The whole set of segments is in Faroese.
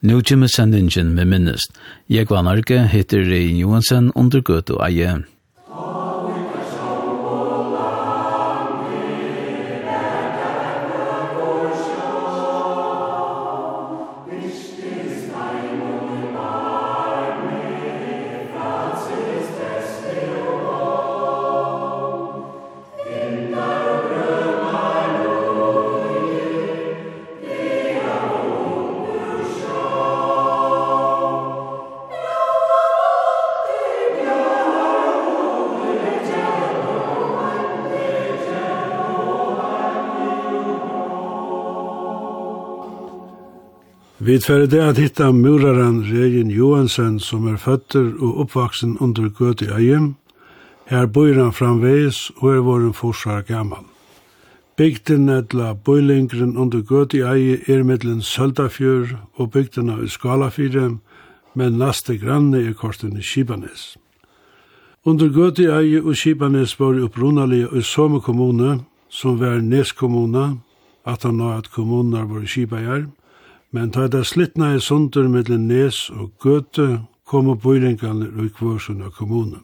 Nu kommer sendingen med minnest. Jeg var Norge, heter Rein Johansen, undergøt og eie. Vi tverre det at hitta muraren Regin Johansen som er føtter og oppvaksen under gøt i Eiem. Her bor han framveis og er våren forsvar gammal. Bygden etla bøylingren under gøt i Eie er middelen Søldafjør og bygdena i Skalafjøre, men naste granne er korten i Kibanes. Under gøt i Eie og Kibanes var opprunalige i Somme kommune, som var Neskommuna, at han nå at kommuner var i Kibajar, men ta det slittna i sunder mellom nes og gøte kom og bøyringarne i kvørsen av kommunen.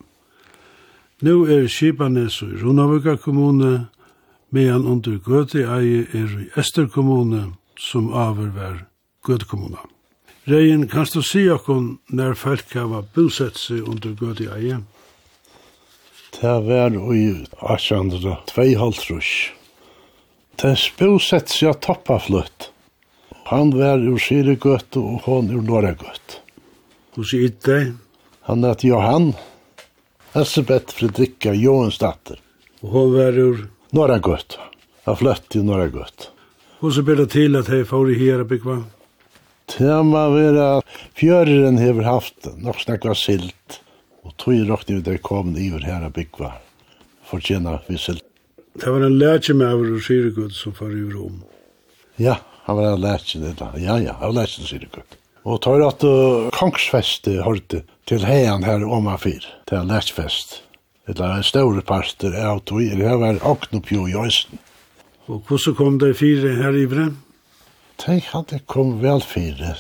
Nå er Skipanes i Runavika kommune, medan under gøte eie er i Ester kommune, som avver gøte kommune. Reien, kan du si okkon når folk hava bosett seg under gøte eie? Det var i 1852. Det bosett seg av toppafløtt. Han var ur Siregøtt og hon ur Norregøtt. Hos det? Han het Johan Elisabeth Fredrikka Johansdatter. Og hon var ur? Norregøtt. Han flytt til Norregøtt. Hvor så ber det til at jeg får i her og bygge Tema var at fjøren hever haft nok snakka silt. Og tog råkte vi der kom iver her og bygge Fortjena vi silt. Det var en lærkjemæver og Siregøtt som far i Rom. Ja, Han var lært seg det. Ja, ja, han var lært sier det godt. Og tar at uh, kongsfeste hørte til heian her om han fyr, til lærtfest. Det var en større parter av tog, det var Oknopjo i Øysten. Og hvordan kom det fire her i Brem? Tenk at det kom vel fire.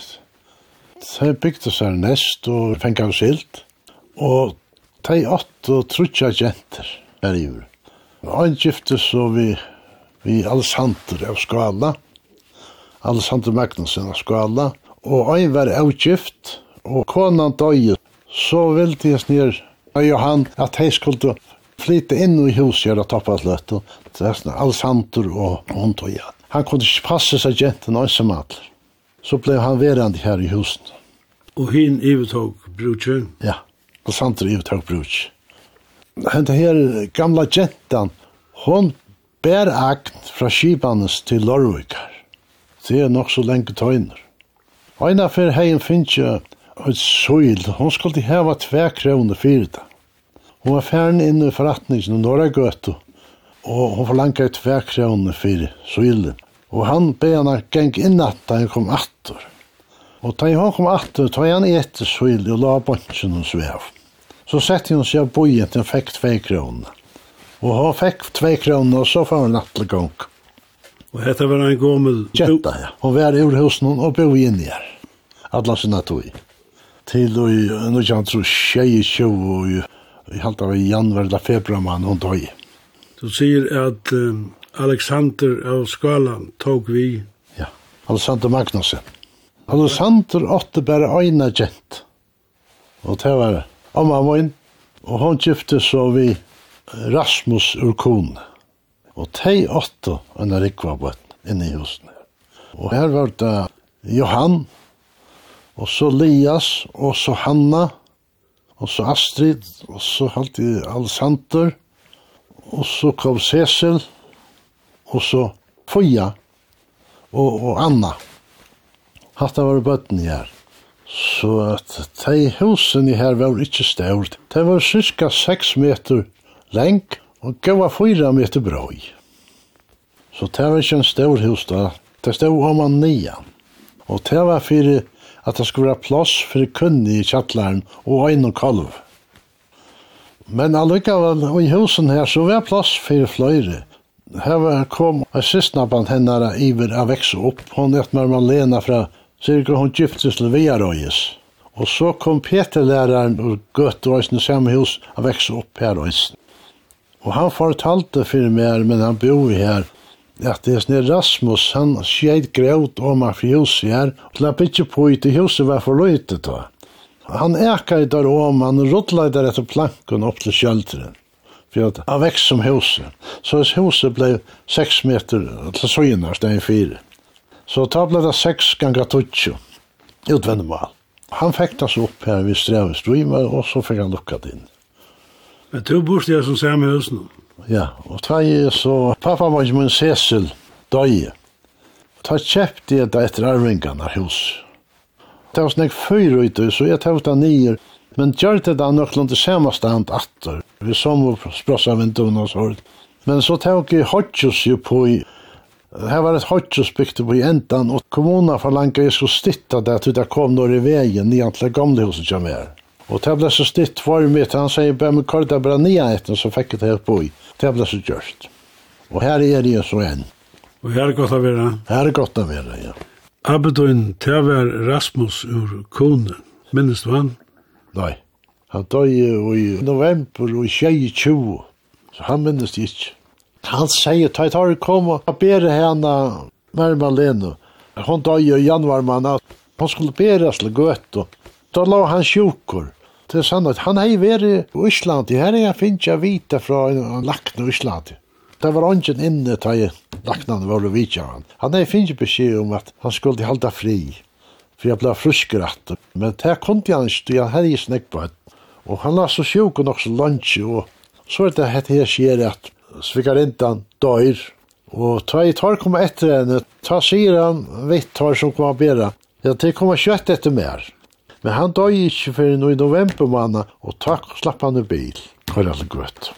De bygde seg nest og fengt av silt. Og de åtte og trutja jenter her i Brem. Og han gifte så vi, vi Alexander av skala. Alexander Magnussen av skala, og ein var avgift, og konan døy, så ville de snir av Johan at hei skulle flytte inn i huset her og tappa slett, og det er sånn Alexander og hon tøy. Han kunne ikke passe seg genten og som alt. Så ble han verand her i huset. Og hin ivetog brutjen? Ja, Alexander ivetog brutjen. Henta her gamla gentan, hon ber akt fra Skibanes til Lorvikar. Det er nok så lenge tøyner. Eina fer heim finnja et søyl, hon skulle heva tve kroner fyrir det. Hon var færen inn i forretningen i Norra Gøtu, og hon forlanga tve kroner fyrir søylen. Og han be hana geng inn at da han kom attor. Og da han kom attor, ta han etter søyl og la bønsen og svev. Så sette hun seg av bojen til han fikk tve kroner. Og han fikk tve kroner, og så får han attergång. Og hetta var ein gomul Jetta, ja. Hon var ur husnum og bo inn her. Alla sinna tog. Til og nu kan tro tjej tjo og i halta av januar da februar man hon tog. Du sier at um, Alexander av Skalan tog vi. Ja, Alexander Magnussen. Alexander åtte bare øyne kjent. Og det var amma Moin. Og hon gifte så vi Rasmus Urkone. Og tei åtte er rikva bøtt inne i husene. Og her var det Johan, og så Lias, og så Hanna, og så Astrid, og så halt Alexander, og så kom Cecil, og så Foya, og, og Anna. Hatta var bøtten her. Så at de husene her var ikke større. De var cirka 6 meter lengt, og gav fyra meter brøy. Så det var ikke en stor hus da, det stod om man nian. Og det var for at det skulle være plass for kunni i kjattlaren og ein og kalv. Men allikevel, i husen her så var plass for fløyre. Her kom en sistnabban hennara iver av vekse opp. Hon er med Malena fra cirka hon gyftes til Viarøyes. Og så kom Peter læreren og gøtt og i samme hus av vekse opp her og. Og han fortalte for meg, men han bor her, at det er sånn Rasmus, han skjeit grøt om han for huset her, og la ikke på ut i huset var for løyte da. Han eka i der om, han ruttla i der etter planken opp til kjølteren, for at han vekst som huset. Så huset ble 6 meter til søgnar, steg 4. Så ta ble det 6 ganger 20, utvendig mal. Han fektas opp her vid Strevestrøymer, og så fikk han lukket inn. Men du bors det som samme hos nå. Ja, og ta i så, pappa var ikke min Cecil døye. Og ta kjøpte jeg det etter arvingene hos. Det var snakk fyra ute, så jeg tar ut av nyer. Men gjør det da nok til samme stand atter. Vi som sprossa vinduene og sånt. Men så tar jeg hodges jo på i Her var et hodges bygd på i endan, og kommunen forlangte jeg skulle stitta det til det kom når i veien, nian til gamle huset kommer. her. Og det ble så stitt for mitt, han sier, bare med korda bra nia etter, så fikk jeg det helt på i. Det ble så gjørst. Og her er det så enn. Og her er godt å være? Her er godt å være, ja. Abedun, det var Rasmus ur Kone. Minnes du han? Nei. Han døg i november og i tjei tjuo. Så han minnes det ikke. Han sier, ta i tar kom og bere henne nærmere alene. Hun døg i januar mann. hun skulle bere til gøtt. Da la han sjukker. Det er sant at Han hei vært i Íslandi. Her er jeg finnst jeg vita fra en lakna i Íslandi. Det var ongen inne da jeg laknan var og vidtja han. Han hei finnes beskjed om at han skulle halda fri. For jeg ble fruskeratt. Men det kundi han ikke, han hei snakk på Og han la så sjuk og nok så lunch og så er det hett her skjer at svikarintan døyr. Og ta i tar kom etter henne, ta sier han vitt tar som kom bera. Ja, det kommer kjøtt etter mer. Men han døg ikkje før nå i november måned, og takk slapp han i bil. Hør alle godt.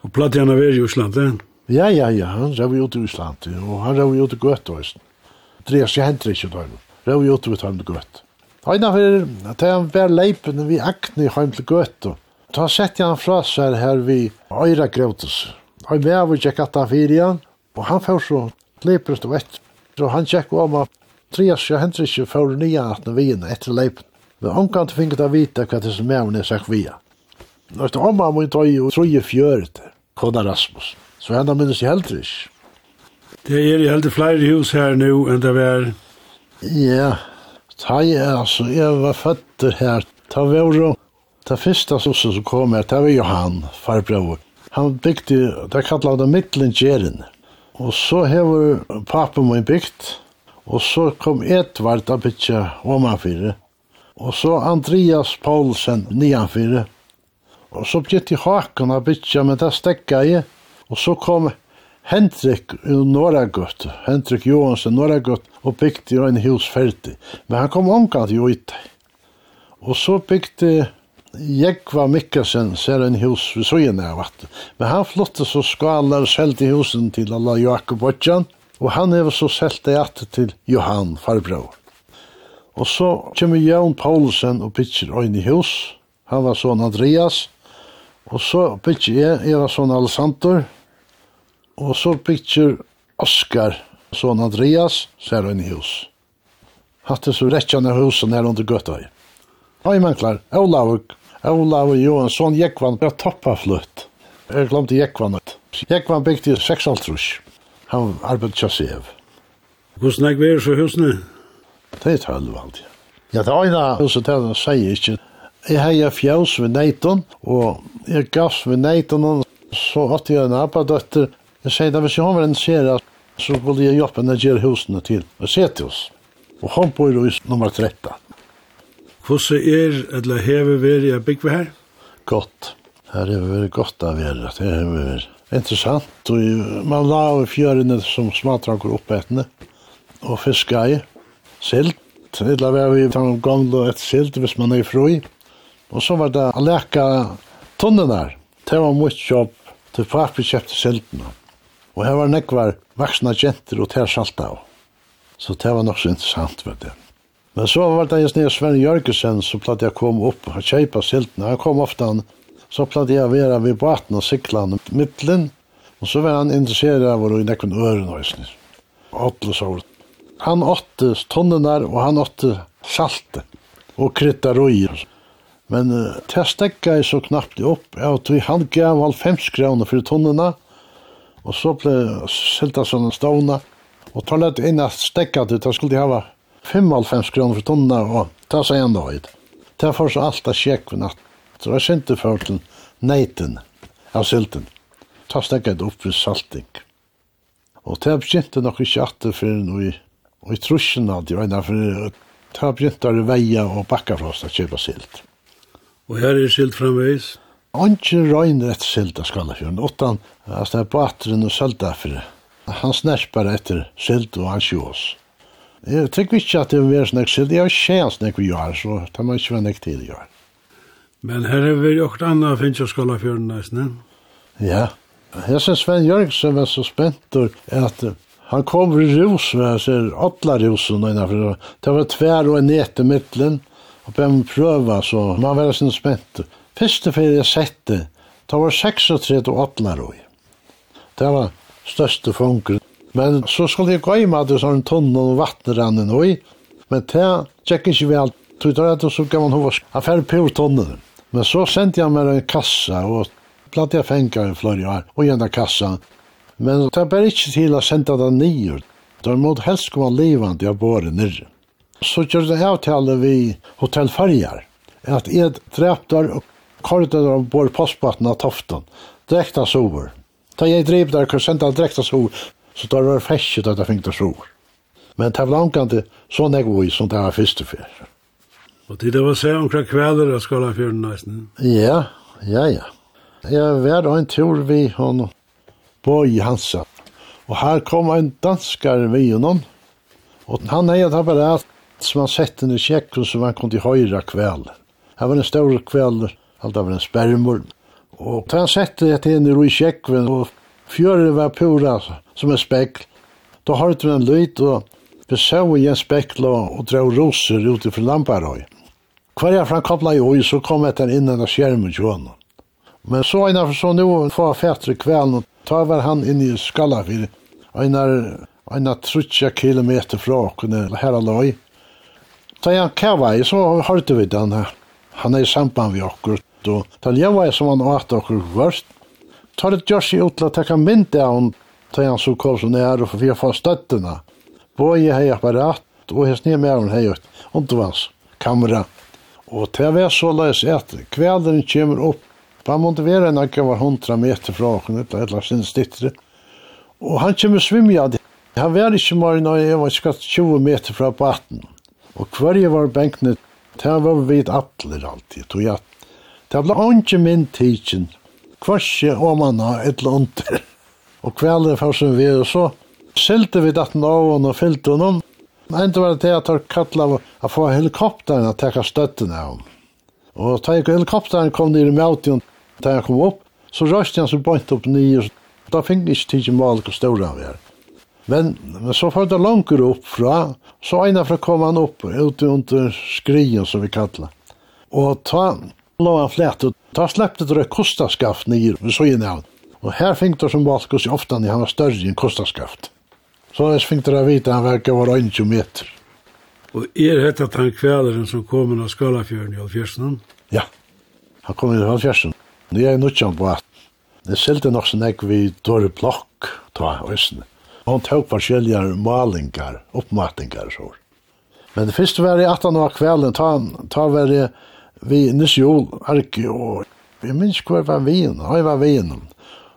Og platt han av i Osland, den? Ja, ja, ja, han rev ut i Osland, og han rev ut i Gøtt, og dreier seg henter ikke døgn. Rev ut i Tøyne Gøtt. Høyna for, at han var leipen vi akne i heim til Gøtt, da sette han fra seg her vi Øyra Grøtes. Og med av og tjekk at han fyrir igjen, og han fyrir så leipest og etter. Så han tjekk om at Trias, jeg henter ikke for nye at vi inn etter leipen. Men hon kan inte finna att vita vad det som är er med sagt via. Nå er det om han må ta i og troje fjøret, Kona Rasmus. Så henne minnes jeg heldre ikke. Det er jo heldre flere hus her nu enn det var. Ja, ta i altså, jeg var født her. Ta vore, ta første sossen som kom her, ta var Johan, farbror. Han bygde, det kallet han Midtlingeren. Og så hever papen min bygd, og så kom Edvard a bytja omanfyrir, Og så Andreas Paulsen nianfyrir. Og så bjett i hakan av bytja, men det stekka i. Og så kom Hendrik i Norragøtt, Hendrik Johansen Noragut og bygde jo en hus ferdig. Men han kom omgang til ut. Og så bygde Jekva Mikkelsen ser en hus ved søgene av vatten. Men han flottet så skalar selv til husen til alla Jakob Bodjan, og han har så selv det til Johan Farbror. Og så kommer Jan Paulsen og pitcher øyn i hus. Han var sånn Andreas. Og så pitcher jeg, jeg var sånn Alessander. Og så pitcher Oskar, sånn Andreas, ser øyn i hus. Hatt det så rettjande husen her under Gøtøy. i. Hei, men klar, og Ola Johansson, Jekvann, jeg toppa flutt. Jeg glemte Jekvann. Jekvann bygde i 6,5 Han arbeidet kjassev. Hvordan er det så husene? Det er tølv alltid. Ja, det øyne huset her, det sier ikke. Jeg heier fjøs ved neiton, og jeg gass ved neiton, og så hatt jeg en abadøtter. Jeg sier da, hvis jeg har en serie, så skulle jeg hjelpe henne gjøre husene til og se til oss. Og han bor i nummer 13. Hvordan er, eller hever vi i bygge her? Godt. Her er det godt av er, det er vært interessant. Og man la av fjørene som smatranker opp etne, og fiska i silt, eller var vi gang gamle et silt hvis man er fri. Og så var det å leke tunnen der. Det var mot jobb til pappi kjøpte siltene. Og her var nekvar vaksne jenter og ter salt av. Så det var nok så interessant vet du. Men så var det just nere Sven Jørgensen som platt jeg kom opp og kjøpa siltene. Han kom ofte han, så platt jeg å være ved baten og sikla han mittlen. Og så var han interesseret av å nekvar øren og isner. Åtles så han åtte tonnenar og han åtte salte og kryttarøyer. Men uh, det stekka jeg så knappt opp, ja, tog han gav halvfems kroner for tonnena, og så ble silta sånne stående, og tar lett inn at stekka det, da skulle de hava 55 kroner for tonnena, og ta seg en dag. Det var så alt av sjekk ved natt, så jeg synte for til neiten av silten. Ta stekka det opp ved salting. Og det begynte nok ikke at det for noe Og i trusjen av det, og for ta bjöntar i veia og bakka fra oss å kjøpa silt. Og her er silt framveis? Anki røyner etter silt av Skallafjörn, utan at det er bateren og sølta søltafere. Han snerpar etter silt og han sjås. Jeg tykker ikke at det er mer snakk silt, jeg har ikke snakk vi gjør, så det må ikke være nekk tid gjør. Men her er vi åkt anna finnes jo Skallafjörn nesten, ne? Ja, jeg synes Sven Jørgensen var så spent at Han kom i rus, vi ser alla rusen innanför. Det var tvär och en nät i og Och vem pröva så, man var sin spent. Første för jeg sett det, det var 36 och 8 roj. Det var störste funker. Men så skulle jag gå i med det sånn en og vatnerann i. Men det tjekk ikke vi alt. Tog det rett og så gav han hova affær på tunnen. Men så sendte jeg meg en kassa og platt jeg fengar i flere år og gjennom kassa. Men det er bare ikke til å sende det nye. Det er mot helst skulle man livende av båre nere. Så gjør det avtale vi hotellfarger. At jeg drepte og kortet der av båre postbaten av toften. Drekta sover. Da jeg drep der kunne sende det drekta sover. Så da var det fesket at jeg fikk det sover. Men det var langkant så negoi som det var første fyr. Og det var se omkring kvelder av Skalafjorden nesten. Ja, ja, ja. Jeg var en tur vi hon Boy Hansa. Og her kom en danskar vid honom. Og han hei et apparat som han sett i kjekken som han kom til høyre kväll. Her var en stor kväll, alt av en spermur. Og da han sett det til i kjekken, og fjøret var pura som en spekl. Da har det en lyd, og vi så i en spekl og drev roser utifrån Lamparøy. Hver jeg framkopla i oi, så kom etter inn en skjermen til honom. Men så en av så nu få fætre kvelden, og ta var han inn i Skallafyr. en av trutja kilometer fra kunde här alloj. Ta jag i, så hørte vi den her. Han er i samband vi åker og ta jag var som han åt och först. Ta det Josh ut att ta kan av han, ta jeg så kom så og vi har fått støttene. Boje hei apparat og häst ner med hon hei ut. Och kamera. Og det var så läs att kvällen kommer opp, Da måtte være en akka var hundra meter fra åkken, et eller sin stittre. Og han kommer svimmig av det. Han var ikke mer enn jeg var skatt 20 meter fra baten. Og hver jeg var benknet, det var vid atler alltid, tog jeg. Det ble ikke min tidsen, kvarskje og har et eller annet. Og kvelden for som vi og så, selte vi datten av henne og fylte henne om. Enda var det at jeg kattlet av å få helikopteren å teka støtten av henne. Og da helikopteren kom ned i møtjen, Da jeg kom opp, så røste han så bort opp nye. Da fikk jeg ikke tid til valg og større av. Men, men så får det langer opp fra, så ena fra kom han opp ute under skrien som vi kallar. Og ta lå han flætt og Ta släppte det kostaskaft nye så inn av. Og her fikk det som valg og ofte han var større enn kostaskaft. Så jeg fikk det å vite han verkar var 20 meter. Og er dette den kvelderen som kom av Skalafjøren i Alfjersen? Ja, han kom i Alfjersen. Nå er jeg nødt på at det selte nok som jeg vi dår blokk ta øsene. Og hun tok forskjellige malingar, oppmatingar og så. Men det første var i 18 år kvelden, ta, ta var det vi nys jul, arke og vi minns hver var vi, og jeg var vi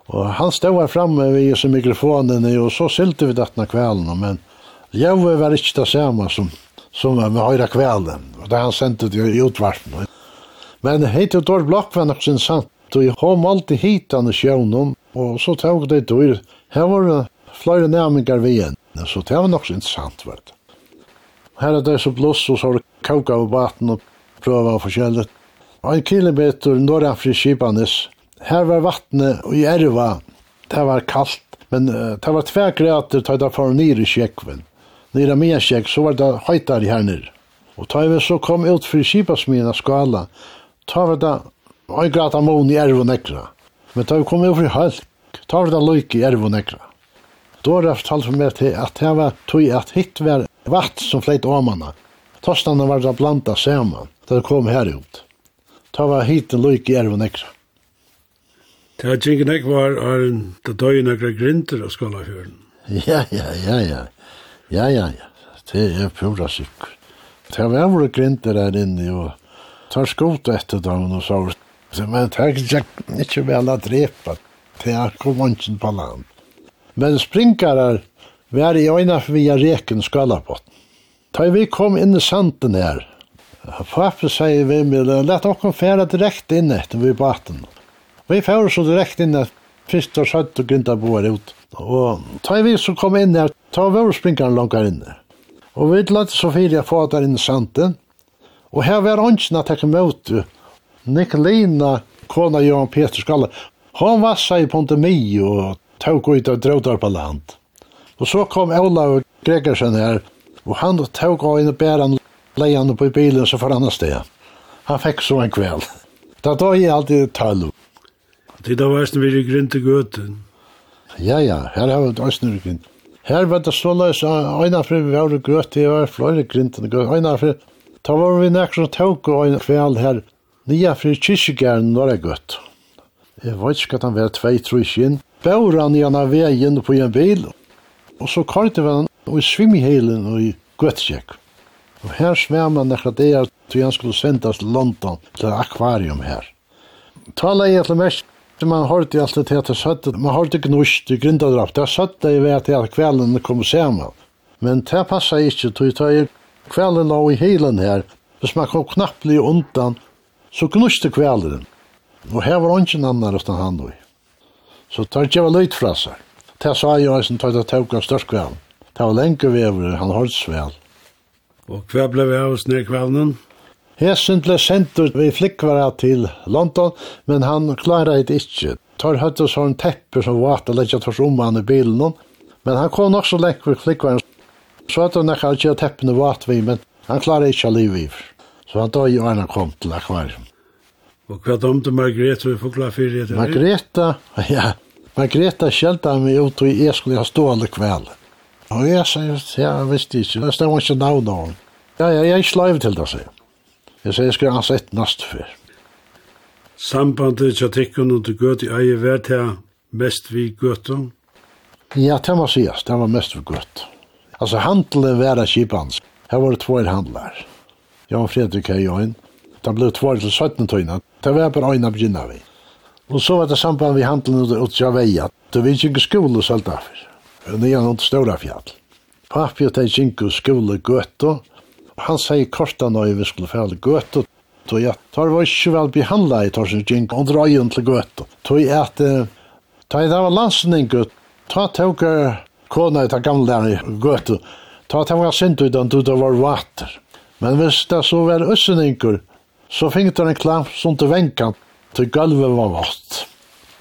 Og han stod her framme ved sin mikrofonen, og så sylte vi dette kvelden, men jeg var ikke det samme som, som med høyre kvelden, og da han sendte det i utvarpen. Men hei til dår blokk var nok sin sant, og jeg kom alltid hit an sjøvnen, og så tog det då Her var det flere nærmengar vi igjen, så det var nok så interessant, vet Her er det så blåst, og så har det kauka av baten og prøva av forskjellet. Og en kilometer norrafri Kipanis, her var vattnet og i erva, det var kallt, men uh, det var tve grader da det för nere i kjekven. Nere med Kjek så var det høytar her nere. Og da vi så kom ut fri Kipasmina skala, ta var det Og en grad amon i erv og nekra. Men da vi kom over i halk, da var det løyk i erv og nekra. Da har jeg fortalt for meg til at det var tog at hitt var vatt som fleit åmanna. Tostene var det blanda saman da det kom her ut. Da var hitt en løyk i erv og nekra. Det var tjingen jeg var en da døy nekra grinter av skolafjøren. Ja, ja, ja, ja. Ja, ja, ja. Det er pura sikker. Det var vore grinter her inne, og tar skot etter dem, og så var Så man tar ikke vel å drepa til jeg kom på land. Men springkarar var i øyne via reken på Da vi kom inn i santen her, Faffe sier vi med, let okkur færa direkte inn etter vi baten. Vi færa så direkte inn etter fyrst og søtt og grinta boar ut. Og ta vi så kom inn her, ta vår springaren langar inne. Og vi lade så fyrir jeg få der inn i santen. Og her var åndsna tekk møte Nikolina, kona Johan Peter Skalle, hon vassa i pandemi og tog ut av drøvdar på land. Og så kom Olav Gregersen her, og han tog av en bæran leian på bilen så for annan sted. Han fikk så en kveld. Da da er alltid tøll. Det da var vi i grunn til gøten. Ja, ja, her har vi østner grunn. Her var det så løs, øyna fri vi var grøt, det var flere grunn til gøt, øyna fri. Da var vi nekker som tog av en kveld her, Nia fri kyrkjegæren var det godt. Jeg vet ikke at han var tvei trusjen. Bæra han gjerne veien på en bil, og så karte vi han i svimmihelen og i gøttsjekk. Og her svam han nekra det er til han skulle sendes til London, til akvarium her. Tala jeg til mest, Det man hørte alt det til søttet, man har det gnust i grindadrapp, det søttet i vet til at kvelden kom sammen. Men det passar ikke, tog jeg kvelden lå i helen her, hvis man kom knapplig undan, så knuste kvelden. Og her var ingen annan utan han då. Så tar jeg var løyt fra seg. Det sa jeg også, tar jeg tog av størst kvelden. Det var lenge vever, han holdt svel. Og hva ble vi av oss ned kvelden? Hesen ble sendt ut ved flikkvara til London, men han klarer det ikke. Tar høyt og sånn tepper som vart og legger tors om han i bilen. Men han kom nok så lengt ved flikkvara. Så at han ikke har teppene vart vi, men han klarer ikke å live i. Så han døg og han kom til akvarium. Og hva dom til Margrethe vi fokla fyrir etter? Margrethe, ja, Margrethe kjelta meg ut og jeg skulle ha stående kveld. Og jeg sa, ja, jeg visste ikke, det stemmer ikke navn av henne. Ja, ja, jeg er til det, sier jeg. Sier, jeg skal ha sett nast før. Sambandet til tikkun og til gøt i eie vær til mest vi gøt om? Ja, det må sies, det var mest vi gøt. Altså, handelen var av kipansk. Her var det två handlar. Jag var Fredrik här i ögonen. Det blev två till 17 tøyna. Det var bara ögonen begynna vi. Og så var det samband vi handlade ut ut av veja. Det var ikke skole og alt derfor. Det er noen store fjall. Pappi og det er ikke skole gøtta. Han sier korta når vi skulle fjall gøtta. Tog jeg tar var ikke vel behandla i torsen gink og drøyen til gøtta. Tog jeg at ta i det var landsning gøtta. Ta tog kona i ta gamle gøtta. Ta tog jeg sint ut at det var vater. Men hvis det så var øsseninker, så fikk han en klamp som til venkan til gulvet var vått.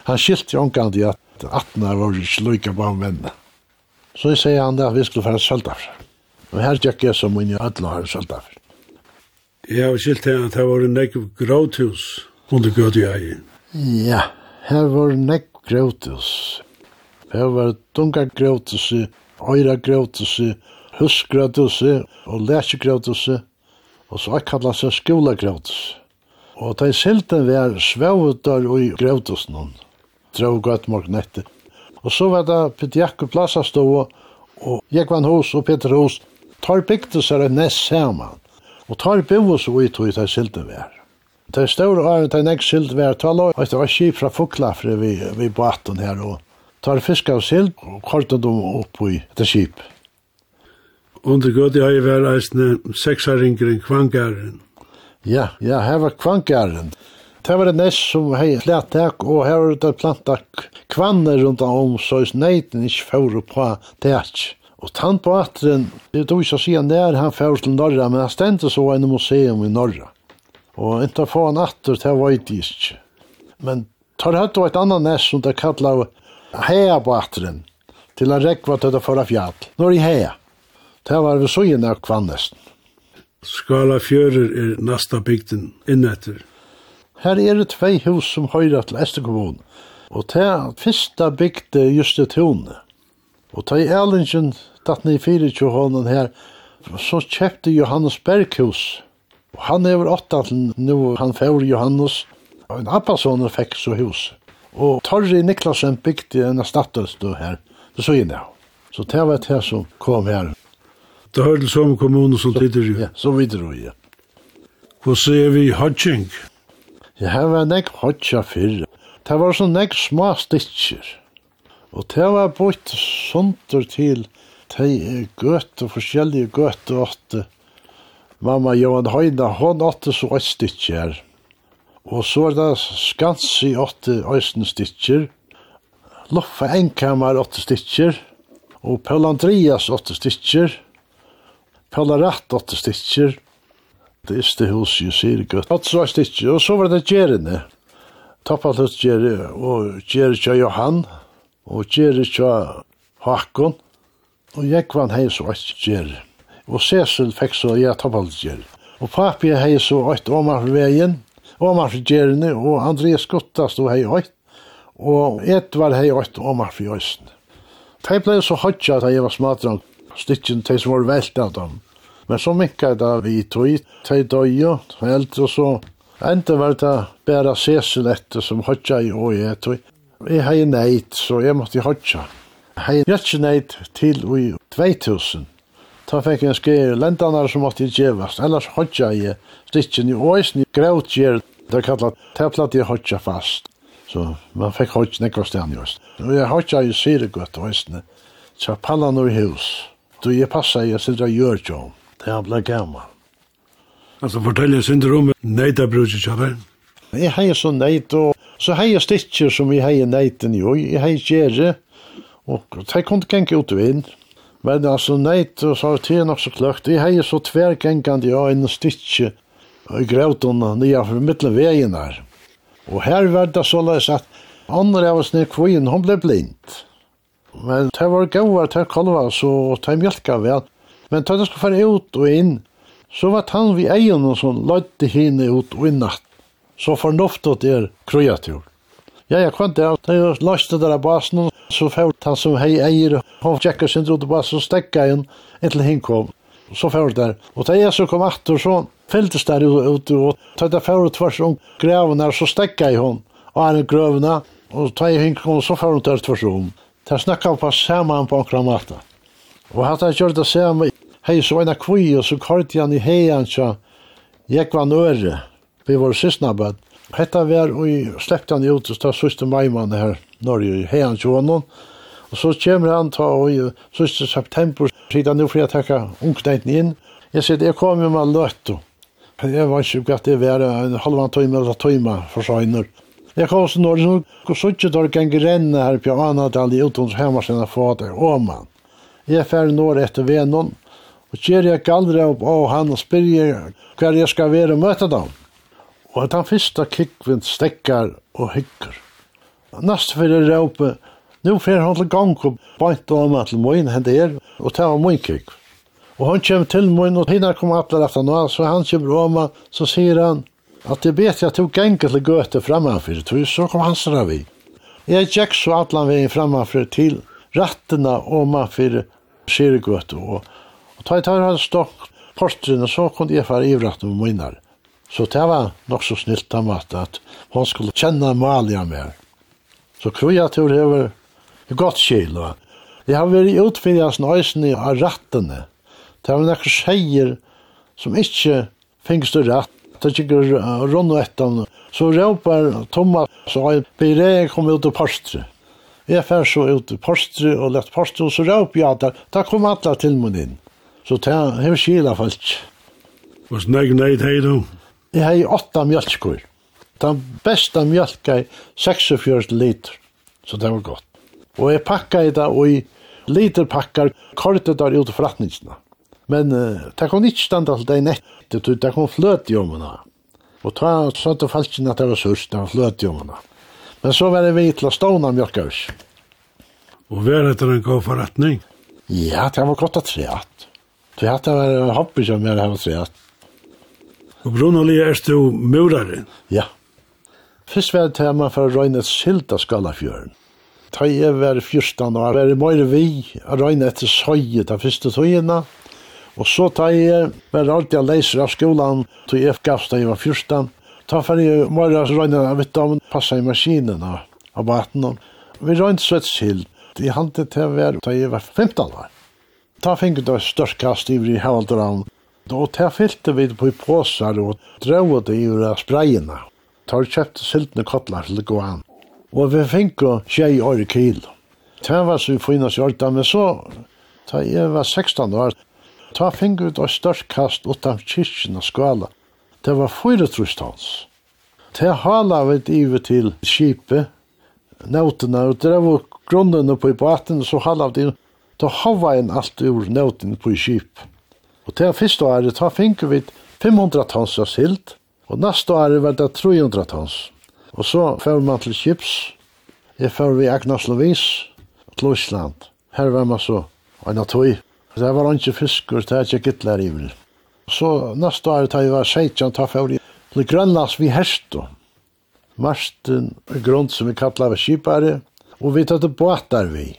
Han skilt i omkant i at 18 var ikke lykka på en venne. Så jeg sier han det at vi skulle fære Søltafr. Og her tjekk jeg som min i Ødla har Søltafr. Jeg har skilt til at det var en nek gråthus under gøt i ei. Ja, her var nek gråthus. Her var dunga gråthus, øyra gråthus, husgraduse og lækjegraduse, og så akkalla seg skolagraduse. Og de silten var svevutar i gradusen hon, drog gøtt morgnette. Og så var det Peter Jakob Plaza stå, og Jekvann Hos og Peter Hos, tar bygde seg en nest saman, og tar bygde seg ut i de silten var. De store åren de nek silt var, tar lov, og det var skip fra Fuklafri vi, vi baten her, og tar fisk av silt, og kortet dem opp i det skipet. Under gøt jeg var eisne seksharingren Kvangaren. Ja, ja, her var Kvangaren. Det var en næst som hei flættak, og her var det planta kvanner rundt om, så is neiten ikke fyrir på tætsk. Og tann på atren, det er ikke å si nær han fyrir til Norra, men han stendte så en museum i Norra. Og ikke få han atter, det var ikke. Men tar høyt og et annan næst som det kallar heia på atren, til han rekva til det forra fjall. Når i heia. Det var vi søyen av kvannesten. Skala fjører er nasta bygden innetter. Her er det tvei hus som høyra til Estekommun, og det er fyrsta bygde just i tjone. Og ta i Erlingen, datt ni fyrir hånden her, så kjøpte Johannes Berghus. Og han er over åtta til nu han får Johannes, og en appasoner fikk så hus. Og Torri Niklasen bygde en erstattelse her, det så inne. Så det var det som kom her. Det hører til samme kommune som tider jo. Ja, så videre jo, ja. Hva ser vi hodging? Ja, her var nek hodja fyrr. Det var sånn nek små stitcher. Og det var bort sunter til de og forskjellige gøte åtte. Mamma Johan Høyna, hon åtte så et stitcher. Og så er det skansi åtte øysen stitcher. Loffa enkammer åtte stitcher. Og Paul Andreas åtte stitcher. Paula Ratt, åtte stikker. Det er det hos jo sier godt. Åtte stikker, og så var det Gjerene. Tappaløtt Gjere, og Gjere kja Johan, og Gjere kja Hakon. Og jeg kvann hei så åtte Gjere. Og Cecil fikk så jeg tappaløtt Gjere. Og papi hei så åtte omar for veien, omar for Gjerene, og Andreas Gutta stod hei åtte. Og Edvard hei åtte omar for Jøysen. De ble så hodja at jeg var smadran, stikken til som var velt av dem. Men så mycket där vi tog till döja, helt og så. Inte var det bare Cecil etter som hodja i og jeg tog. Jeg har ju nejt, så jeg måtte hodja. Jag har ju nejt till i 2000. Da fikk en skjer lendanar som måtte gjevast, ellers hodja i stikken i åisen i grautgjer, det er kallat teplat i hodja fast. Så man fikk hodja nekva stan just. Og jeg hodja i syregøtt åisen, så pallan ur hus, då jeg passa i sildra gjørgjom det han ble gammel. Altså, fortell jeg synder om neita bruker kjøver. Jeg heier så neit, og så heier stikker som jeg heier neiten jo. Jeg heier kjere, og det kunne genge ut og inn. Men altså neit, og så har det nok så kløkt. Jeg heier så tvergengende ja, en stikker i grautona nye for mittlen veien her. Og her var det så løs at andre av oss ned kvinn, hun ble blind. Men det var gauar til kolva, så det mjölka vel. Men tar det skal fara ut og inn, så var han vi egen og sånn, løyte henne ut og inn Så fornuftet er kreatur. Ja, ja, kvant det, da jeg løste der av basen, så fyrir han som hei eier, han tjekkar sin ut av basen, stekka inn, inntil hinn kom. Så fyrir der. Og da jeg så kom atter, så fylltes der ut, og da jeg fært tvers om greven der, så stekka i hon, og han i grøvene, og da jeg hinn kom, så fært der tvers om. Da snakka på saman på en kramata. Og hatt jeg gjør det samme hei så en kvui, og så kort han i heian så jeg var nøyre, vi var sysna bød. Hetta var, og jeg sleppte han ut, og så søste maiman her, Norge, i heian tjonen, og så kommer han ta, og i søste september, sida nu får jeg takka ungkneiten inn, jeg sier, jeg kom jo med løtto, jeg var ikke at det var en halvan tøyma, eller tøyma, for søgner. Jeg kom også når, og så ikke dår ganger renne her på anadal i utons hemmarsen, og at det er åman. Jeg færre når etter Venon, Og kjer jeg galdre opp av han og spyrjer hva jeg skal være og møte dem. Og at han fyrsta kikvinn stekkar og hyggur. Nast fyrir råpe, nu fer han til gang og bant om at til moin hende er, og ta av moin kikv. Og han kjem til moin, og hina kom atler efter nå, så han kjem råma, så sier han, at det bet jeg tog gengen til gøte framanfyr, så kom hans ravi. Jeg gikk så atlan vegin framanfyr til rattena om man fyrir Sirgøt og Ta i tar han stokk portren, så kunne jeg fara ivratt med minnar. Så det var nok så snilt av mat at hon skulle kjenne Malia mer. Så krog jeg til det var godt kjil. Jeg har vært utfinnet nøysene av rattene. Det var nekker seier som ikke finnes det rett. Det er ikke rundt og etter. Så råpar Thomas, så har jeg byregen kom ut av postre. Jeg fer så ut i postre og lett postre, og så råpar jeg at da kom alle til min inn. Så det har skila folk. Hva snakk neid hei du? Jeg hei åtta mjölkkur. Den besta mjölka er 46 liter. Så det var godt. Og jeg pakka i det, og i liter pakkar kortet der ut forretningsna. Men uh, det kom ikke standa til deg nettet, det kom fløt i omena. Og ta sånn til falskene at det var sørst, det var fløt i omena. Men så var det vi til å ståna mjölkaus. Og var det en god forretning? Ja, det var godt at treat. Det hatt var en hobby som jeg har sett. Og Brunoli er du murare? Ja. Først var det tema for å røyne et skilt av Skallafjøren. Da jeg var 14 år, var det mer vi å røyne etter søye de første togene. Og så da jeg var alltid jeg leser av skolan, tog jeg gavst da jeg var 14. Da var jeg mye å røyne av mitt om, passet i maskinen og baten. Vi røyne så et skilt. Jeg halte til å være da jeg var 15 år ta finket størst kast i vi halvdran. Då ta fylte vi på i påsar og drøvde det i ura sprayene. Ta kjøpte siltne kottlar til Goan. Og vi finket tjei år i kilo. Det var så vi finnes i orda, men så, ta jeg var 16 år, ta finket av kast utan kyrkina skala. Det var fyra trustans. Det hala vi iver til skipet, nautene, og var grunnen på i baten, så hala vi til da hava en alt ur nøyden på i kip. Og til første året ta finker vi 500 tons av silt, og neste året var det 300 tons. Og så fer man til kips, jeg fer vi Agnar Slovins til Island. Her var man så en av tog. Det var ikke fiskur, det er ikke gittler i vil. Så neste år, ta jeg var 16, ta fer vi til Grønlands vi herstå. Marsten grunn som vi kallar vi skipare, og vi tatt båtar vi.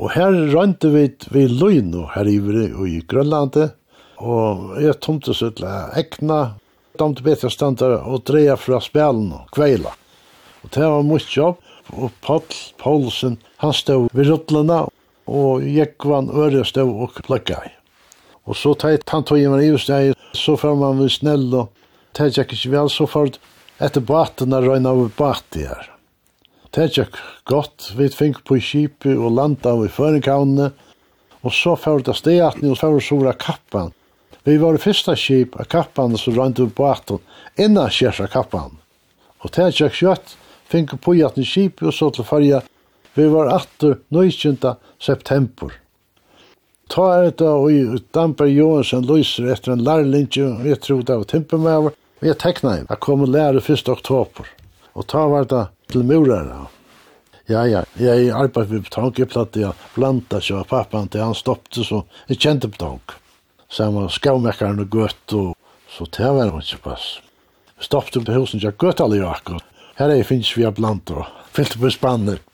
Og her rønte vi vi løgn her ivre og i Grønlandet, og jeg tomte seg til ekna, tomte bedre standa og dreia fra spelen og kveila. Og det var mye jobb, og Paul Paulsen, han stod ved rutlene, og Jekvan Øre stod og plugga i. Og så teit han tog hjemme i steg, så får man vi snill, og teit jeg ikke vel, så får etter baten er røyna over baten her. Det gikk godt. Vi fikk på skipet og landa i Føringhavnene. Og så fyrir det stedatni og fyrir sura kappan. Vi var det fyrsta skip av kappan som rønt upp båten innan skjersa kappan. Og det gikk kjøtt, fikk på jatni skip og så til fyrja. Vi var atter 19. september. Ta er det og Damper Johansen løser etter en lærlinje og jeg tror det var timpermøver, og jeg tekna inn. Jeg kom og lærer 1. oktober. Og ta var det til murare. Ja, ja, jeg arbeid med betong, jeg platt jeg blanda seg av pappan til han stoppte, så jeg kjente betong. Så han var skavmekkaren og gøtt, og så det var ikke pass. Jeg stoppte på husen, jeg gøtt alle jo akkurat. Her er jeg finnes vi av blanda, og fyllte på spannet.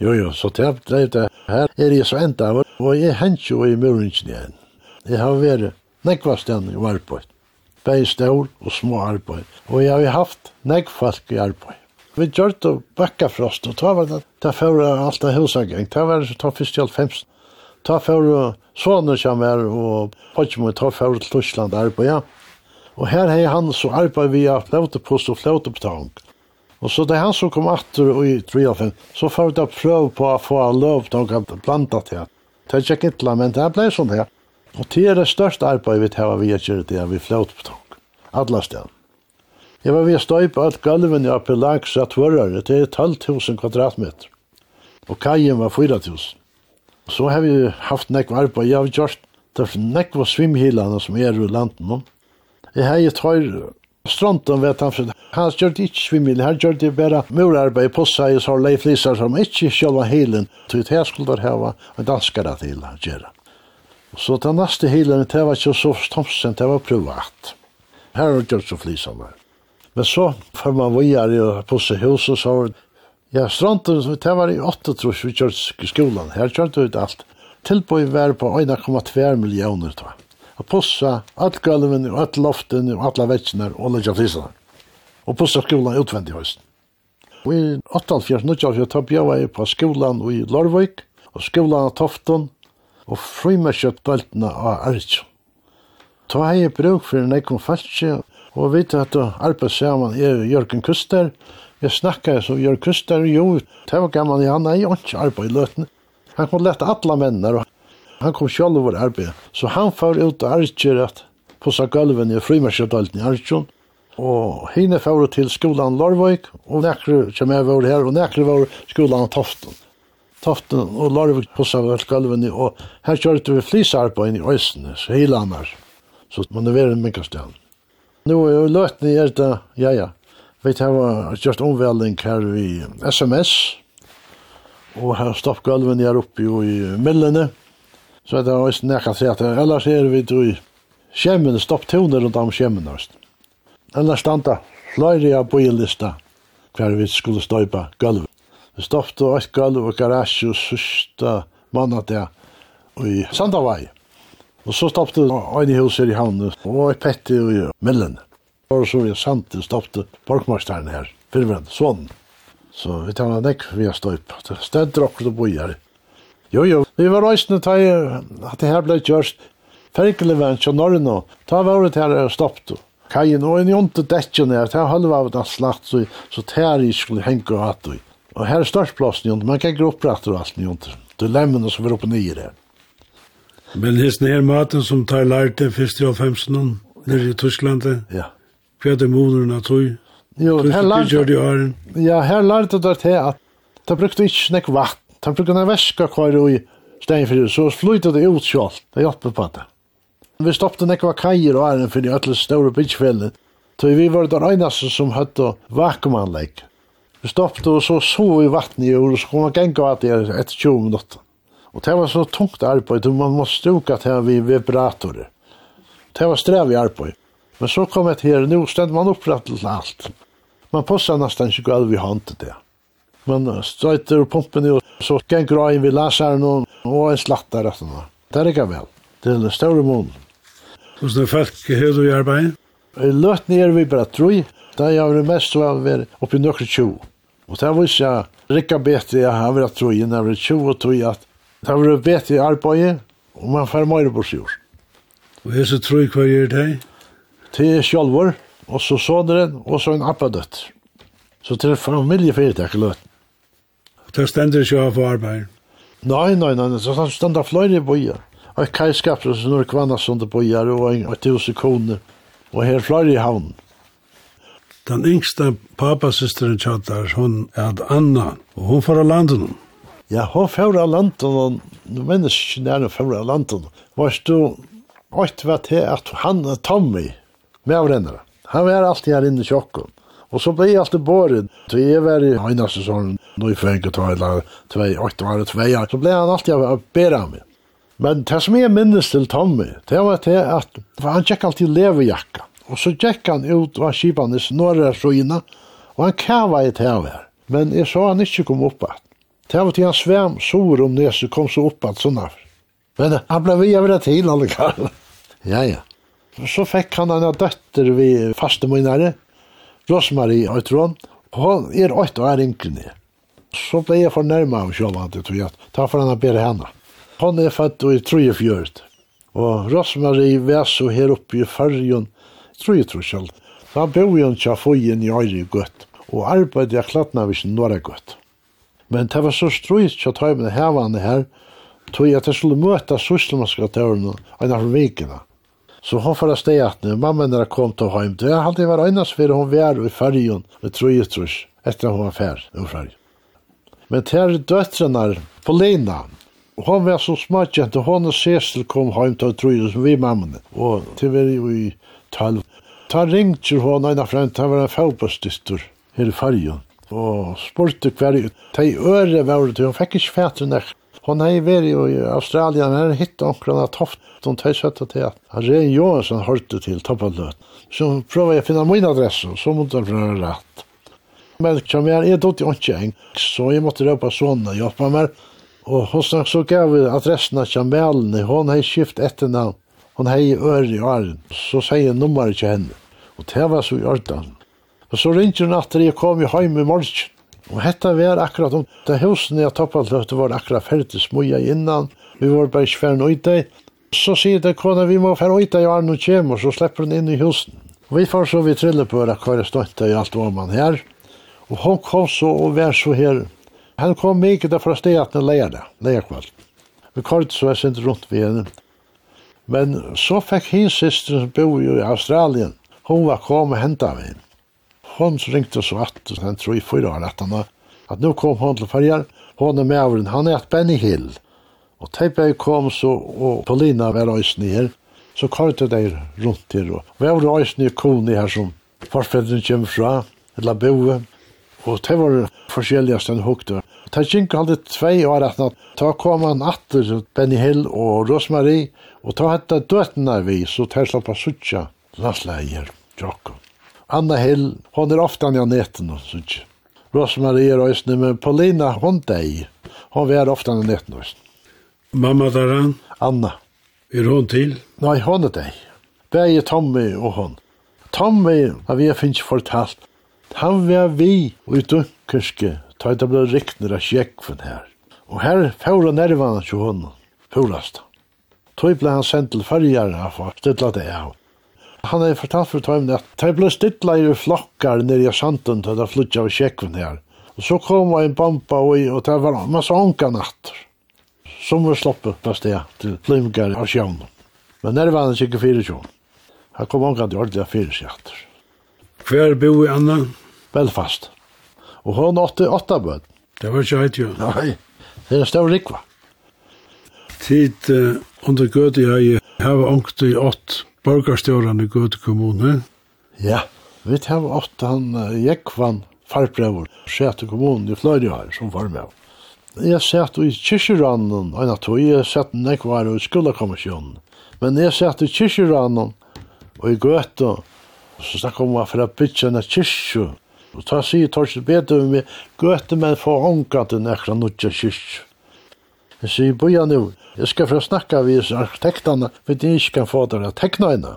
Jo, jo, så det er det. Her er jeg så enda, og jeg hent jo i muringen igjen. Jeg har vært nekvast enn i arbeid. Begge stål og små arbeid. Og jeg har haft nekvast i arbeid. Vi gjør det bakka frost, og ta var det, ta fyrir alt det husagang, ta var det, ta fyrst i alfems, ta fyrir sånne som er, og Pajmo, ta fyrir til Tyskland arbeid, ja. Og her hei han så arbeid via flautepost og flautepetang. Og så det han som kom atter i 3.5, så får vi da prøve på å få lov til å blanda til. Det er ikke ikke, men det ble sånn her. Og det er det største arbeidet vi tar vi gjør det, vi flautebetalung. Alla stedene. Jeg var ved å støype alt gulven i Apelags av tvørere til 12.000 kvadratmeter. Og kajen var 4.000. Så har vi haft nekk arbeid. Jeg har gjort det for var svimhilene som er i landen. Jeg har gjort høyre Stronten vet han, for han gjør det ikke svimmel, han gjør det bare murarbeid på seg, så har leif lisar som ikke sjølva helen, så det skulle der hava en danskare til å gjøre. Så den neste helen, det var ikke så stomsen, det var privat. Her har gjort så flisene. Men så får man vidare och pussa hus og så. Ja, stranden, det var i 8 trus vi kjørte skolan. Her kjørte vi ut alt. Tilbøy var på 1,2 millioner, tror jeg. Og pussa alt gulven og alt loften og alla vetsene og alle kjørtlisene. Og pussa skolan utvendig høsten. Og i 8-4-9 tabbe jeg var på skolan i Lorvøk og skolan av Tofton og frimerskjøtt døltene av Arjun. Ta hei bruk for en ekon falskje Og vi vet at arbeid sammen er Jørgen Kuster. Jeg snakket så Jørgen Kuster, jo, det var gammel, han er jo ikke arbeid i løtene. Han kom lett alle mennene, og han kom selv over arbeid. Så han får ut og arbeid at pussa gulven i frimerskjødalten i Arjun. Og henne får til skolan Larvøk, og nekre som jeg var her, og nekre var skolan Toften. Toften og Larvøk på vel gulven i, og her kjørte vi flisarbeid i Øysene, så hele annars. Så man er ved en minkastel. Nu er jo løtt ni er det, ja, ja. Vi har gjort omvelding her i SMS, og har stopp gulven er oppe i millene. Så det har også nekka til at ellers er vi i skjemmen, stopptoner rundt om skjemmen. Ellers standa flere av bøyelista hver vi skulle støypa gulven. Vi stoppte et gulv og garasje og sørste där. Och i Sandavai. Og så stoppte en i huset i havnet, og et petti i mellom. Og så vi sant, det stoppte Borgmarstein her, firmeren, sånn. Så vi tar en nekk vi har støyp. Stedt drakket og boi her. Jo, jo, vi var røysene til at det her ble gjørst. Ferkele var en kjønnorren og ta det her og. Kajen og en jonte dekken her, ta halva av den slagt, så, så tær i skulle henge og hatt. Og her er størst plass, man kan ikke opprette og alt jonte. er lemmene som er oppe nye her. Men hesten her maten som tar lærte først i 15 nere i Tyskland, ja. hva er det moderen av tog? Jo, her lærte, ja, her lærte det til at de brukte ikke nek vatt, de brukte nek væske kvar i stein steinfyrir, så flyttet det ut sjalt, det hjelper på det. Vi stoppte nek var kajer og æren for de alle store byggfjellet, så vi var der eneste som hadde vakuumanlegg. Vi stoppte og så så vi vattnet i jord, og så kom man gengå at det er etter 20 minutter. Og det var så tungt arbeid, og man måste stuka til vi vibratorer. Det var strev i arbeid. Men så kom et her, nå stendte man opprett til alt. Man passar nästan inte gulv i hand till det. Man stöter ur pumpen og så kan dra in vid läsaren och, och en slattar. Och det er ikke vel. Det er en större mån. Hvordan er folk hur du i arbeid? I Löt ner vi bare bara tror. Där jag var mest var vi oppi nøkker tjo. Og det var ikke rikka bedre jeg har vært varit tror innan jag var 20 och tror at Det var bet i arbeidet, og man får mer på sjur. Og jeg så tror jeg hva gjør det? Til sjolvor, og så såneren, og så en appadøtt. Så til familiefyrtek løt. Og det stender ikke av arbeid? Nei, nei, nei, nei, så stender flere boier. Og et kajskap, så når kvanna sånne boier, og en tusen koner, og her flere i havn. Den yngste papasysteren tjattar, hun er Anna, og hun får av landet henne. Ja, hon fører av landen, og nå minnes ikke nærmere fører av landen. Var du, åkt var til at han Tommy, med avrennere. Han var alltid her inne i kjokken. Og så ble jeg alltid båret. Så jeg var i høyna sesongen, nå i fengt og tog, eller tvei, åtte var det tvei, så ble han alltid av bera meg. Men det som jeg minnes til Tommy, det var til at han tjekk alltid levejakka. Og så tjekk han ut av kipanis norra sjøyna, og han kava i til her. Men jeg så han ikke kom opp at. Det var til han svæm sår om neset kom så opp at sånn av. Men han ble via ved til alle kall. ja, ja. Så fikk han en døtter vi faste fastemunare, Rosmarie Øytron, og hun er åtte er yngre Så ble jeg fornærmet av sjålandet, tror jeg. Ta for han å bære henne. Hun er født i 34. Og Rosmarie var så her oppe i fargen, tror jeg tror selv. Da bor hun til å få inn i øyre godt, og arbeidet jeg klattene hvis noe er godt. Men det var så strøyt til å ta tøymene hevane her, tog jeg til skulle møte sysselmaskatørene en av vikene. Så hun får steg at nu, mamma når kom til heim, det er alltid var øynes for hun var i färgen med trus trus, etter hun var fær i färgen. Men til døtrene, Polina, hun var så smakjent, og hun og Cecil kom heim til trus vi mamma. og til vi i talv. Ta ringte hun ena frem, det var en fotbollsdyster her i färgen og spurte hver de øre var det, hun fikk ikke fætre nek. Hon hei veri i Australien, men her hittet omkring av toft, hon teg søtta til at han rei Johansson hørte til toppalløt. Så prøver jeg å finne min adresse, så måtte jeg prøve rett. Men som jeg er dødt i åndkjeng, så jeg måtte røpa sånne hjelpe meg. Og hos nok så gav vi adressen av Kjamelen, hon har skift etter etternavn, hon i øre i åren, så sier nummeret til henne. Og det var så i ordan. Og så ringte hun at jeg kom i heim i morgen. Og hetta var akkurat om det husen jeg toppet løtte var akkurat ferdig smuja innan. Vi var bare ikke ferdig nøyde. Så sier det kona vi må ferdig nøyde i Arne og Kjem, og så slipper hun inn i husen. Og vi får så vi trille på hver hver støtte i alt var man her. Og hun kom så og var så her. Han kom mye der fra stedet at han leier det, leier kvall. Vi kort så jeg sendte rundt ved henne. Men så fikk hins systeren som bor i Australien. Hun var kommet og hentet med henne hon så ringte så att sen tror i förra att han att nu kom hon till färjan hon är med över han är att Benny Hill. Och Tejberg kom så och Paulina var ös ner så kallade de runt till och vi var ös ner koni här som farfädren kom fra eller boe og det var forskjelliga stendt hukte Det gikk aldri tvei år at ta kom han atter Benny Hill og Rosmarie og ta hette døtene vi så tar slapp av suttja landsleier, Jakob. Anna Hill, hon er ofta nja neten, synes Rosmarie er òsne, men Paulina, hon deg. Hon er ofta nja neten, òsne. Mamma daran? Anna. Er hon til? Nei, hon er deg. Begge Tommy og hon. Tommy, har vi finnst fortalt, han var vi i dunkerske, ta det ble rikner av sjekven her. Og her færa nervene til hon, færast. Tøy ble han sendt til fargjerne for å stille det av. Han har fortalt for tøymen at det ble stilla i flokkar nere i santen til det flytja av kjekven her. Og så kom en bomba og, og det var masse onka natter. Som var sloppet på sted til flimgar av sjøvn. Men nere var han sikkert fyrir sjøvn. Han kom onka til ordelig fyrir sjøvn. Hver bo i Anna? Belfast. Og hun åtte åtta bød. Det var ikke heit jo. Nei, det er stav rikva. Tid uh, under gøy jeg har ångt i hei borgarstjóran i Gøte kommune. Ja, vi tar åtta han uh, Jekvann farbrevur, Sjæte kommune i Fløyri her, som var med. Jeg satt i kyrkjerannen, og jeg tog jeg satt nekvar i skolekommisjonen. Men jeg satt i kyrkjerannen, og i Gøte, så snakk om for å bytja en kyrkjø. Og ta sig sier Torsten Bedøv med Gøte, men få honka til nekra nutja kyrkjø. Jeg sier, boja nu, jeg skal få snakka vi arkitektene, for de ikke kan få dere å tekna henne.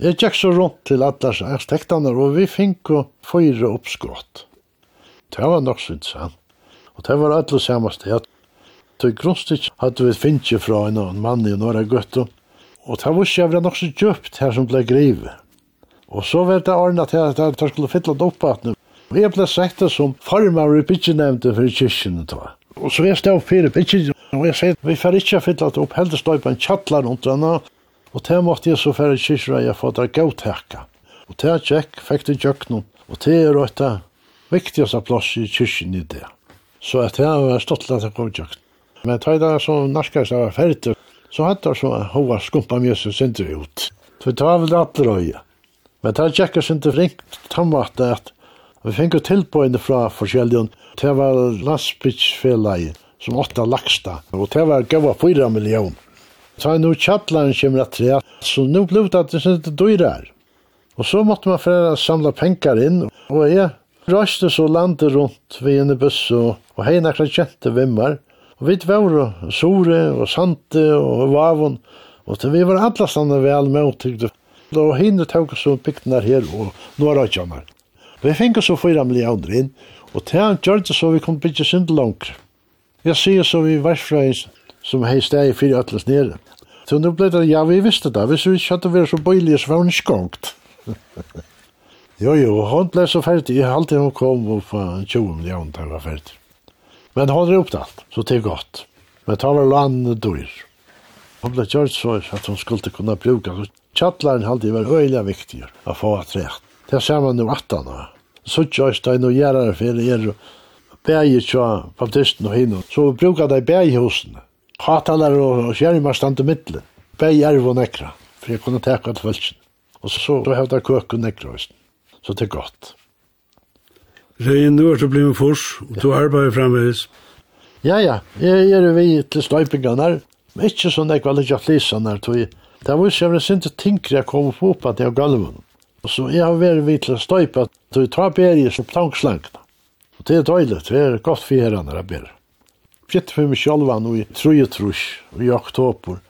Jeg gikk så rundt til alle arkitektene, og vi fikk å fyra oppskott. Det var nok så interessant. Og det var alle samme sted. Det grunnstyrt hadde vi finnet fra en, mann i Norra Gøtto, og det var ikke jeg nok så djupt her som ble grivet. Og så var det ordnet til at jeg skulle fylle det opp at nu. Og jeg ble sett det som former i bytjenevnte for kyrkjene. Og så jeg stod fire bytjenevnte Og jeg sier, vi får ikke fylle det opp, heldig støype en kjattler rundt denne, og det måtte jeg så færre kyrkjøra jeg få det gautekka. Og det er tjekk, fikk det kjøkkenen, og det er et viktigste plass i kyrkjen i det. Så at jeg var stått til at jeg kom kjøkken. Men da jeg så norskast jeg var ferdig, så hadde jeg så hova skumpa mjøse sindri ut. Så det var vel alle røye. Men da kjekk jeg sindri fring, tannvatt at vi fikk tilbøyne fra forskjellige, det var lastbitsfellet som åtta laksta. Og det var gav 4 miljoner. Så nu tjattlaren kommer att trea, så nu blev det att det inte dyrar. Og så måtte man för samla pengar inn, og jeg røste så landet rundt ved en buss, og, og hei nakra kjente vimmar. Og vi var Sore og Sante og Vavon, og til vi var alla stanna vel med uttrykte. Og hinne tog så piknar her og några kjammar. Vi fikk så fyra miljoner inn, og til han gjør det så vi kom bytja synd langt. Jeg sier så vi versfrøys som hei steg i fyrir atlas nere. Så nu ble det, ja, vi visste det, hvis vi kjøtte vi så bøylig, så var hun ikke gongt. jo, jo, hun ble så ferdig, jeg halte hun kom opp på 20 millioner til hun var ferdig. Men hun er opptatt, så det er godt. Men tar var landet dyr. Hun ble gjort så at hun skulle kunne bruke. Tjattlaren halte var øyelig viktig å få at rett. Det ser man nu 18 år. Så gjørs det noe gjerne for er bægi tja baptisten og hinn, så vi brukar det i bægi hosene. Katalar og skjermar stand i middelen. Bægi erv og nekra, for jeg kunne teka til fölksen. Og så hevda køk og nekra hosene. Så det er godt. Regin, du er til å fors, og du arbeider fremveis. Ja, ja, jeg er vi til sløypingarna, men ikke sånn jeg var litt jatlisanar, tog jeg. Det var ikke jeg sinte tinkri jeg kom på oppa til galvun. Og så jeg har vært vi til sløypa, tog jeg tar berg som tangslangt. Og det er døylet, det er godt for her andre ber. Fjettet for meg selv var nå i Trujetrus i oktober.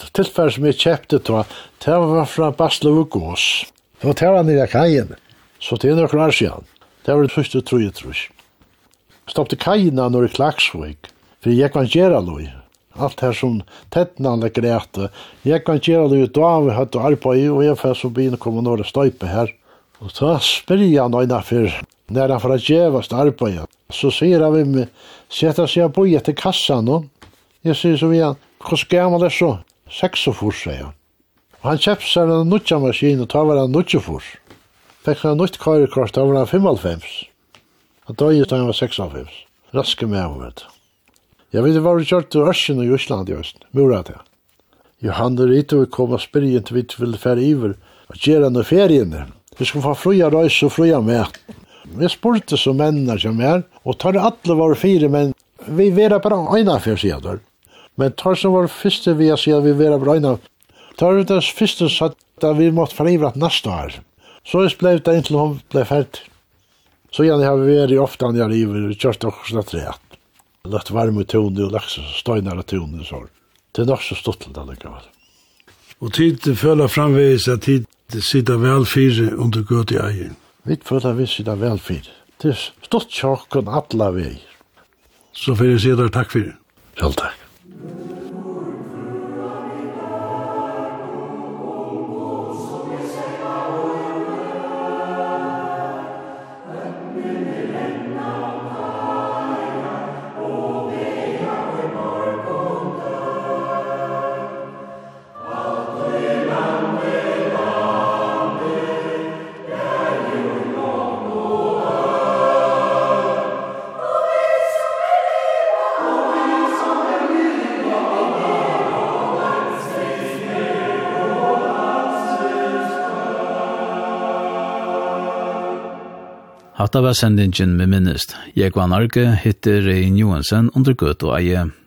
Det Tilfell som jeg kjøpte til, det var fra Baslev og Gås. Det var det var nere i kajen. Så det er nok rar siden. Det var det første Trujetrus. Stoppte kajen når i klagsvig, for jeg kan gjøre noe. Alt her som tettene han grete. Jeg kan gjøre lov da vi hadde arbeid, og jeg fikk så begynne å komme når det støype her. Og da spør jeg noen for när han för att jävast arbeta. Så säger han vid mig, sätta sig på i till kassan. Och jag säger så vid han, hur ska jag det så? Sex och furs, säger han. Och han köpte sig en nutja maskin och tar varandra nutja furs. Fick han nutt karikors, tar varandra 55. Han dög ut han var 56. Raske med honom, vet Jag vet inte var vi kört till Örsen i Island i öst. Murat jag. Johan där ute och kom och spyrde inte vitt vill färre iver. Vad ger han i ferien? Vi ska få fruja röjs och fruja med. Vi spurte som mennene som er, og tar alle var fire menn. Vi vera bara øyne for siden der. Men tar som var første vi har siden, vi vera bara øyne. Tar vi det første satt at vi måtte frivrat neste år. Så jeg ble det inntil hun ble ferdig. Så gjerne har vi vært ofte når jeg river kjørt og slett rett. Lagt varme tone og lagt støynere tone så. Det er nok så stått til det likevel. Og tid føler framvis at tid sitter vel fire under gøt i egen. Vi føler vi sitter vel for. Det er stått sjokk og alle veier. Så får jeg si deg takk for det. Selv takk. Hatta var sendingen med minnest. Jeg var narge, hittir Rein Johansen under gøt og eie